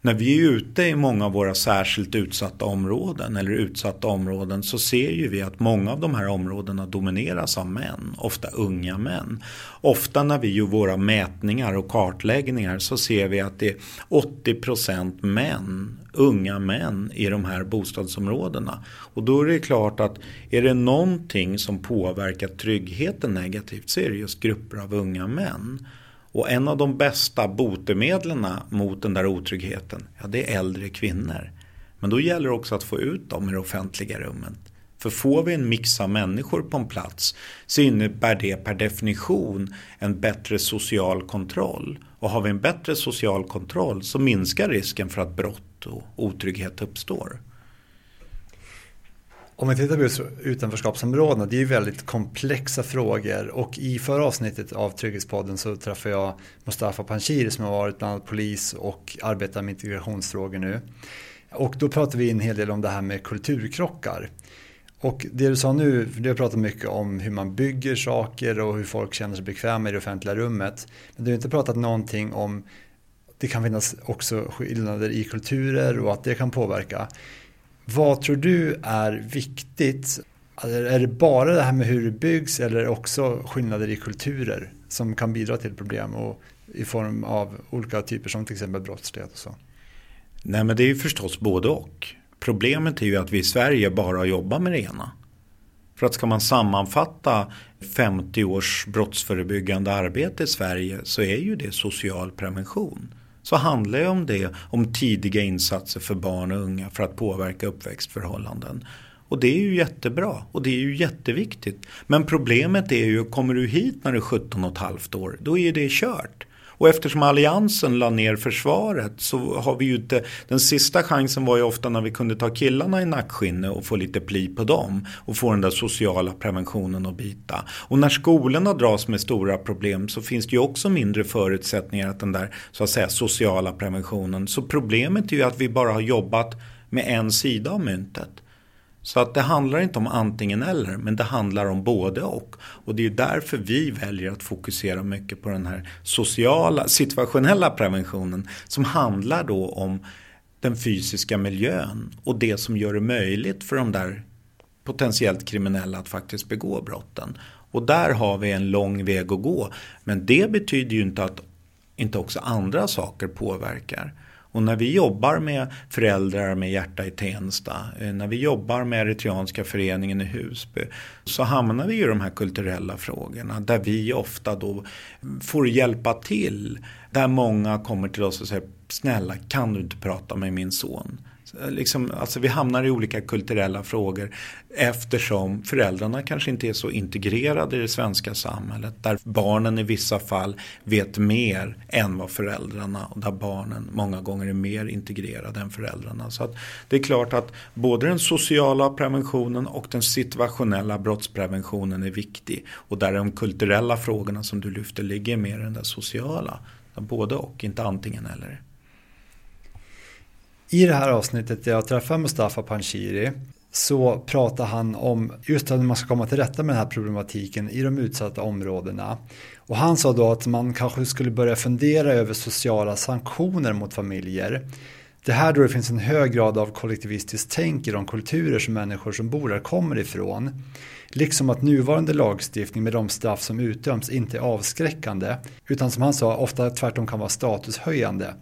När vi är ute i många av våra särskilt utsatta områden eller utsatta områden så ser ju vi att många av de här områdena domineras av män, ofta unga män. Ofta när vi gör våra mätningar och kartläggningar så ser vi att det är 80% män, unga män i de här bostadsområdena. Och då är det klart att är det någonting som påverkar tryggheten negativt så är det just grupper av unga män. Och en av de bästa botemedlen mot den där otryggheten, ja det är äldre kvinnor. Men då gäller det också att få ut dem i det offentliga rummet. För får vi en mix av människor på en plats så innebär det per definition en bättre social kontroll. Och har vi en bättre social kontroll så minskar risken för att brott och otrygghet uppstår.
Om vi tittar på utanförskapsområdena, det är ju väldigt komplexa frågor och i förra avsnittet av Trygghetspodden så träffade jag Mustafa Panshiri som har varit bland annat polis och arbetar med integrationsfrågor nu. Och då pratade vi en hel del om det här med kulturkrockar. Och det du sa nu, för du har pratat mycket om hur man bygger saker och hur folk känner sig bekväma i det offentliga rummet. Men du har inte pratat någonting om det kan finnas också skillnader i kulturer och att det kan påverka. Vad tror du är viktigt? Alltså, är det bara det här med hur det byggs eller också skillnader i kulturer som kan bidra till problem och i form av olika typer som till exempel brottslighet och så?
Nej men det är ju förstås både och. Problemet är ju att vi i Sverige bara jobbar med det ena. För att ska man sammanfatta 50 års brottsförebyggande arbete i Sverige så är ju det social prevention. Så handlar det om det, om tidiga insatser för barn och unga för att påverka uppväxtförhållanden. Och det är ju jättebra och det är ju jätteviktigt. Men problemet är ju, kommer du hit när du är 17 och ett halvt år, då är det kört. Och eftersom alliansen la ner försvaret så har vi ju inte, den sista chansen var ju ofta när vi kunde ta killarna i nackskinne och få lite pli på dem och få den där sociala preventionen att bita. Och när skolorna dras med stora problem så finns det ju också mindre förutsättningar att den där så att säga sociala preventionen. Så problemet är ju att vi bara har jobbat med en sida av myntet. Så att det handlar inte om antingen eller, men det handlar om både och. Och det är därför vi väljer att fokusera mycket på den här sociala, situationella preventionen som handlar då om den fysiska miljön och det som gör det möjligt för de där potentiellt kriminella att faktiskt begå brotten. Och där har vi en lång väg att gå. Men det betyder ju inte att inte också andra saker påverkar. Och när vi jobbar med föräldrar med hjärta i Tensta, eh, när vi jobbar med Eritreanska föreningen i Husby så hamnar vi i de här kulturella frågorna där vi ofta då får hjälpa till. Där många kommer till oss och säger snälla kan du inte prata med min son? Eh, liksom, alltså vi hamnar i olika kulturella frågor eftersom föräldrarna kanske inte är så integrerade i det svenska samhället. Där barnen i vissa fall vet mer än vad föräldrarna och där barnen många gånger är mer integrerade än föräldrarna. Så det är klart att både den sociala preventionen och den situationella brottspreventionen är viktig. Och där de kulturella frågorna som du lyfter ligger mer i den där sociala. Både och, inte antingen eller.
I det här avsnittet där jag träffar Mustafa Panshiri så pratar han om just hur man ska komma till rätta med den här problematiken i de utsatta områdena. Och han sa då att man kanske skulle börja fundera över sociala sanktioner mot familjer. Det här då det finns en hög grad av kollektivistiskt tänk i de kulturer som människor som bor där kommer ifrån. Liksom att nuvarande lagstiftning med de straff som utdöms inte är avskräckande utan som han sa ofta tvärtom kan vara statushöjande.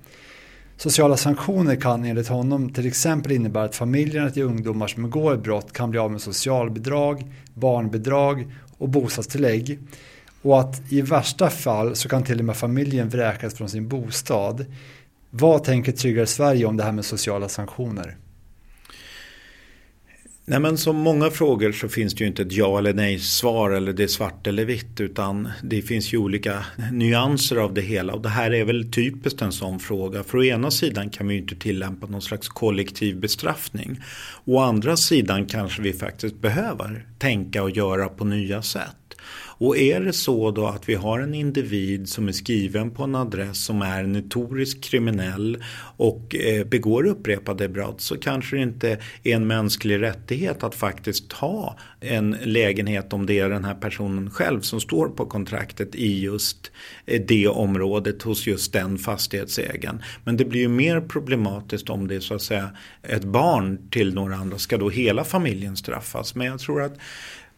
Sociala sanktioner kan enligt honom till exempel innebära att familjerna till ungdomar som begår brott kan bli av med socialbidrag, barnbidrag och bostadstillägg. Och att i värsta fall så kan till och med familjen vräkas från sin bostad. Vad tänker Tryggare Sverige om det här med sociala sanktioner?
Nej men som många frågor så finns det ju inte ett ja eller nej svar eller det är svart eller vitt utan det finns ju olika nyanser av det hela och det här är väl typiskt en sån fråga. För å ena sidan kan vi ju inte tillämpa någon slags kollektiv bestraffning. Å andra sidan kanske vi faktiskt behöver tänka och göra på nya sätt. Och är det så då att vi har en individ som är skriven på en adress som är notorisk kriminell och eh, begår upprepade brott så kanske det inte är en mänsklig rättighet att faktiskt ta en lägenhet om det är den här personen själv som står på kontraktet i just eh, det området hos just den fastighetsägaren. Men det blir ju mer problematiskt om det är så att säga ett barn till några andra. Ska då hela familjen straffas? Men jag tror att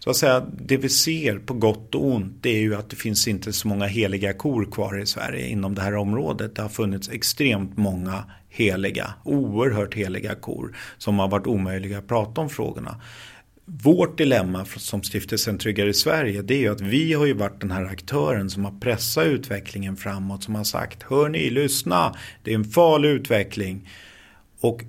så att säga, det vi ser på gott och ont det är ju att det finns inte så många heliga kor kvar i Sverige inom det här området. Det har funnits extremt många heliga, oerhört heliga kor som har varit omöjliga att prata om frågorna. Vårt dilemma som stiftelsen Tryggare i Sverige det är ju att vi har ju varit den här aktören som har pressat utvecklingen framåt som har sagt hör ni, lyssna, det är en farlig utveckling. Och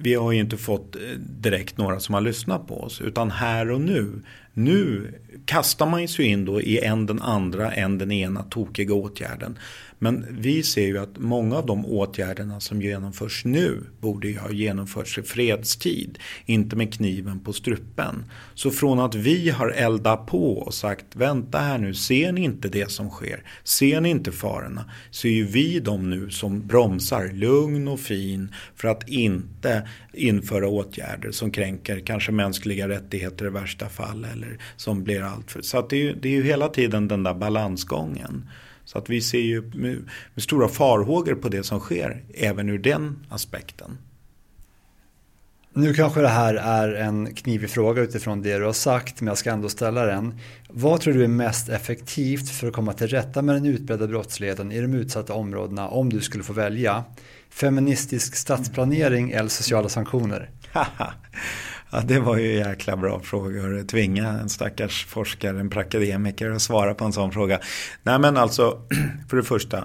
vi har ju inte fått eh, direkt några som har lyssnat på oss utan här och nu. Nu kastar man sig in då i en den andra, en den ena tokiga åtgärden. Men vi ser ju att många av de åtgärderna som genomförs nu borde ju ha genomförts i fredstid, inte med kniven på strupen. Så från att vi har eldat på och sagt vänta här nu, ser ni inte det som sker? Ser ni inte farorna? Så är ju vi de nu som bromsar lugn och fin för att inte införa åtgärder som kränker kanske mänskliga rättigheter i värsta fall eller som blir alltför... Så att det, är ju, det är ju hela tiden den där balansgången. Så att vi ser ju med, med stora farhågor på det som sker även ur den aspekten.
Nu kanske det här är en knivig fråga utifrån det du har sagt, men jag ska ändå ställa den. Vad tror du är mest effektivt för att komma till rätta med den utbredda brottsligheten i de utsatta områdena om du skulle få välja? Feministisk stadsplanering eller sociala sanktioner?
Ja, det var ju jäkla bra frågor. Tvinga en stackars forskare, en prakademiker att svara på en sån fråga. Nej men alltså, för det första.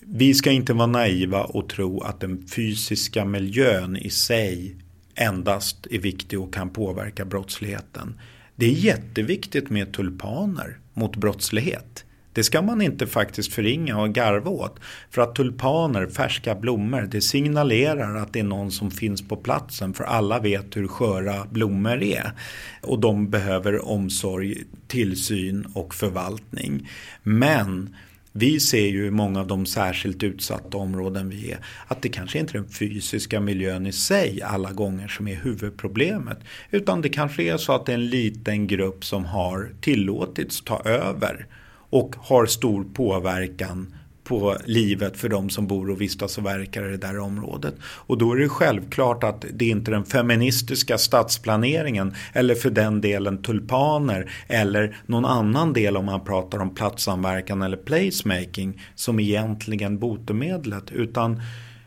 Vi ska inte vara naiva och tro att den fysiska miljön i sig endast är viktig och kan påverka brottsligheten. Det är jätteviktigt med tulpaner mot brottslighet. Det ska man inte faktiskt förringa och garva åt. För att tulpaner, färska blommor, det signalerar att det är någon som finns på platsen. För alla vet hur sköra blommor är. Och de behöver omsorg, tillsyn och förvaltning. Men vi ser ju i många av de särskilt utsatta områden vi är att det kanske inte är den fysiska miljön i sig alla gånger som är huvudproblemet. Utan det kanske är så att det är en liten grupp som har tillåtits ta över och har stor påverkan på livet för de som bor och vistas och verkar i det där området. Och då är det självklart att det är inte den feministiska stadsplaneringen eller för den delen tulpaner eller någon annan del om man pratar om platssamverkan eller placemaking som egentligen botemedlet utan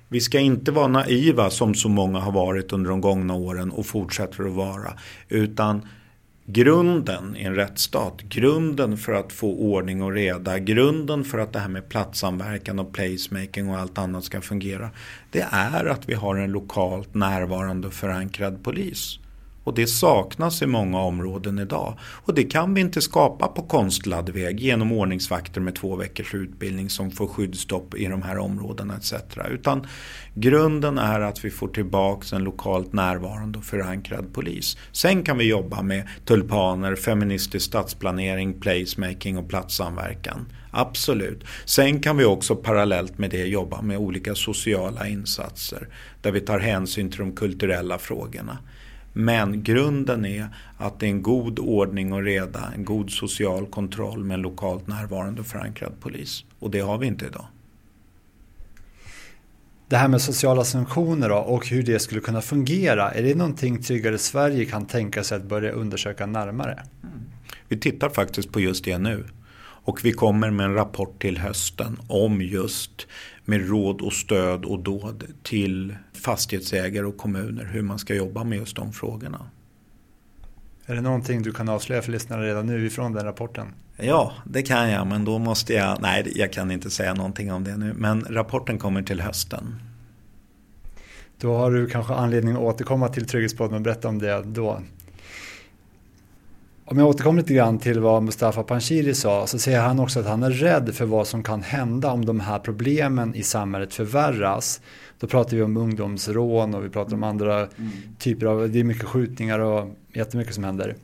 vi ska inte vara naiva som så många har varit under de gångna åren och fortsätter att vara utan grunden i en rättsstat, grunden för att få ordning och reda, grunden för att det här med platssamverkan och placemaking och allt annat ska fungera. Det är att vi har en lokalt närvarande och förankrad polis. Och det saknas i många områden idag. Och det kan vi inte skapa på konstlad väg genom ordningsvakter med två veckors utbildning som får skyddsstopp i de här områdena etc. Utan grunden är att vi får tillbaka en lokalt närvarande och förankrad polis. Sen kan vi jobba med tulpaner, feministisk stadsplanering, placemaking och platssamverkan. Absolut. Sen kan vi också parallellt med det jobba med olika sociala insatser där vi tar hänsyn till de kulturella frågorna. Men grunden är att det är en god ordning och reda, en god social kontroll med en lokalt närvarande och förankrad polis. Och det har vi inte idag.
Det här med sociala sanktioner då, och hur det skulle kunna fungera, är det någonting Tryggare Sverige kan tänka sig att börja undersöka närmare? Mm.
Vi tittar faktiskt på just det nu. Och vi kommer med en rapport till hösten om just med råd och stöd och dåd till fastighetsägare och kommuner hur man ska jobba med just de frågorna.
Är det någonting du kan avslöja för lyssnarna redan nu ifrån den rapporten?
Ja, det kan jag, men då måste jag, nej jag kan inte säga någonting om det nu, men rapporten kommer till hösten.
Då har du kanske anledning att återkomma till Trygghetspodden och berätta om det då. Om jag återkommer lite grann till vad Mustafa Panshiri sa så säger han också att han är rädd för vad som kan hända om de här problemen i samhället förvärras. Då pratar vi om ungdomsrån och vi pratar om andra mm. typer av, det är mycket skjutningar och jättemycket som händer.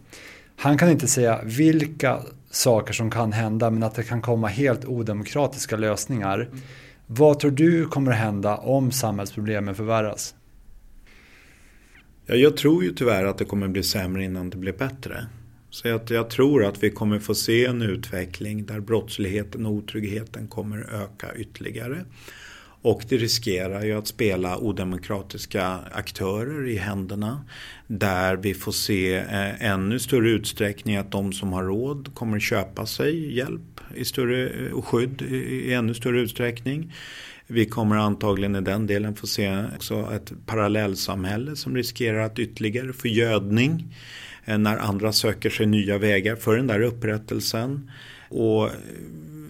Han kan inte säga vilka saker som kan hända men att det kan komma helt odemokratiska lösningar. Mm. Vad tror du kommer hända om samhällsproblemen förvärras?
Ja, jag tror ju tyvärr att det kommer bli sämre innan det blir bättre. Så att jag tror att vi kommer få se en utveckling där brottsligheten och otryggheten kommer öka ytterligare. Och det riskerar ju att spela odemokratiska aktörer i händerna. Där vi får se eh, ännu större utsträckning att de som har råd kommer köpa sig hjälp i större, eh, och skydd i ännu större utsträckning. Vi kommer antagligen i den delen få se också ett parallellsamhälle som riskerar att ytterligare få gödning Eh, när andra söker sig nya vägar för den där upprättelsen. Och eh,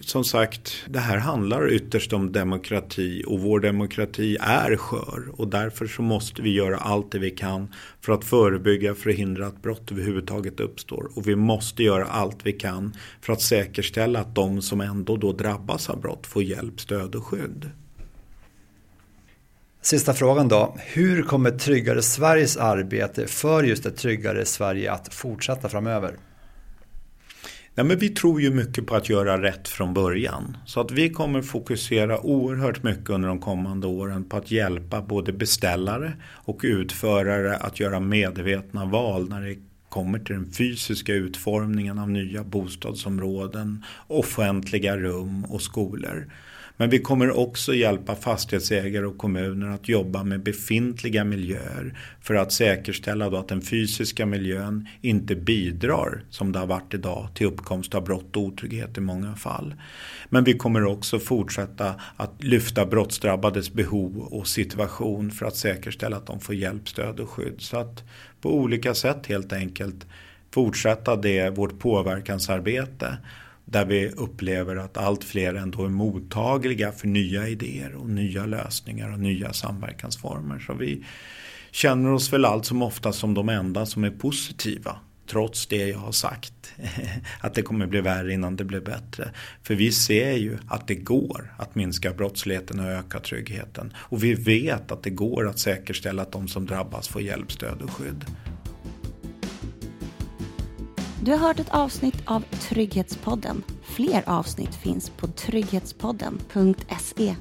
som sagt, det här handlar ytterst om demokrati och vår demokrati är skör och därför så måste vi göra allt det vi kan för att förebygga, förhindra att brott överhuvudtaget uppstår. Och vi måste göra allt vi kan för att säkerställa att de som ändå då drabbas av brott får hjälp, stöd och skydd.
Sista frågan då. Hur kommer Tryggare Sveriges arbete för just ett tryggare Sverige att fortsätta framöver?
Nej, men vi tror ju mycket på att göra rätt från början. Så att vi kommer fokusera oerhört mycket under de kommande åren på att hjälpa både beställare och utförare att göra medvetna val när det kommer till den fysiska utformningen av nya bostadsområden, offentliga rum och skolor. Men vi kommer också hjälpa fastighetsägare och kommuner att jobba med befintliga miljöer för att säkerställa att den fysiska miljön inte bidrar, som det har varit idag, till uppkomst av brott och otrygghet i många fall. Men vi kommer också fortsätta att lyfta brottsdrabbades behov och situation för att säkerställa att de får hjälp, stöd och skydd. Så att på olika sätt helt enkelt fortsätta det, vårt påverkansarbete där vi upplever att allt fler ändå är mottagliga för nya idéer och nya lösningar och nya samverkansformer. Så vi känner oss väl allt som ofta som de enda som är positiva. Trots det jag har sagt. Att det kommer bli värre innan det blir bättre. För vi ser ju att det går att minska brottsligheten och öka tryggheten. Och vi vet att det går att säkerställa att de som drabbas får hjälp, stöd och skydd.
Du har hört ett avsnitt av Trygghetspodden. Fler avsnitt finns på trygghetspodden.se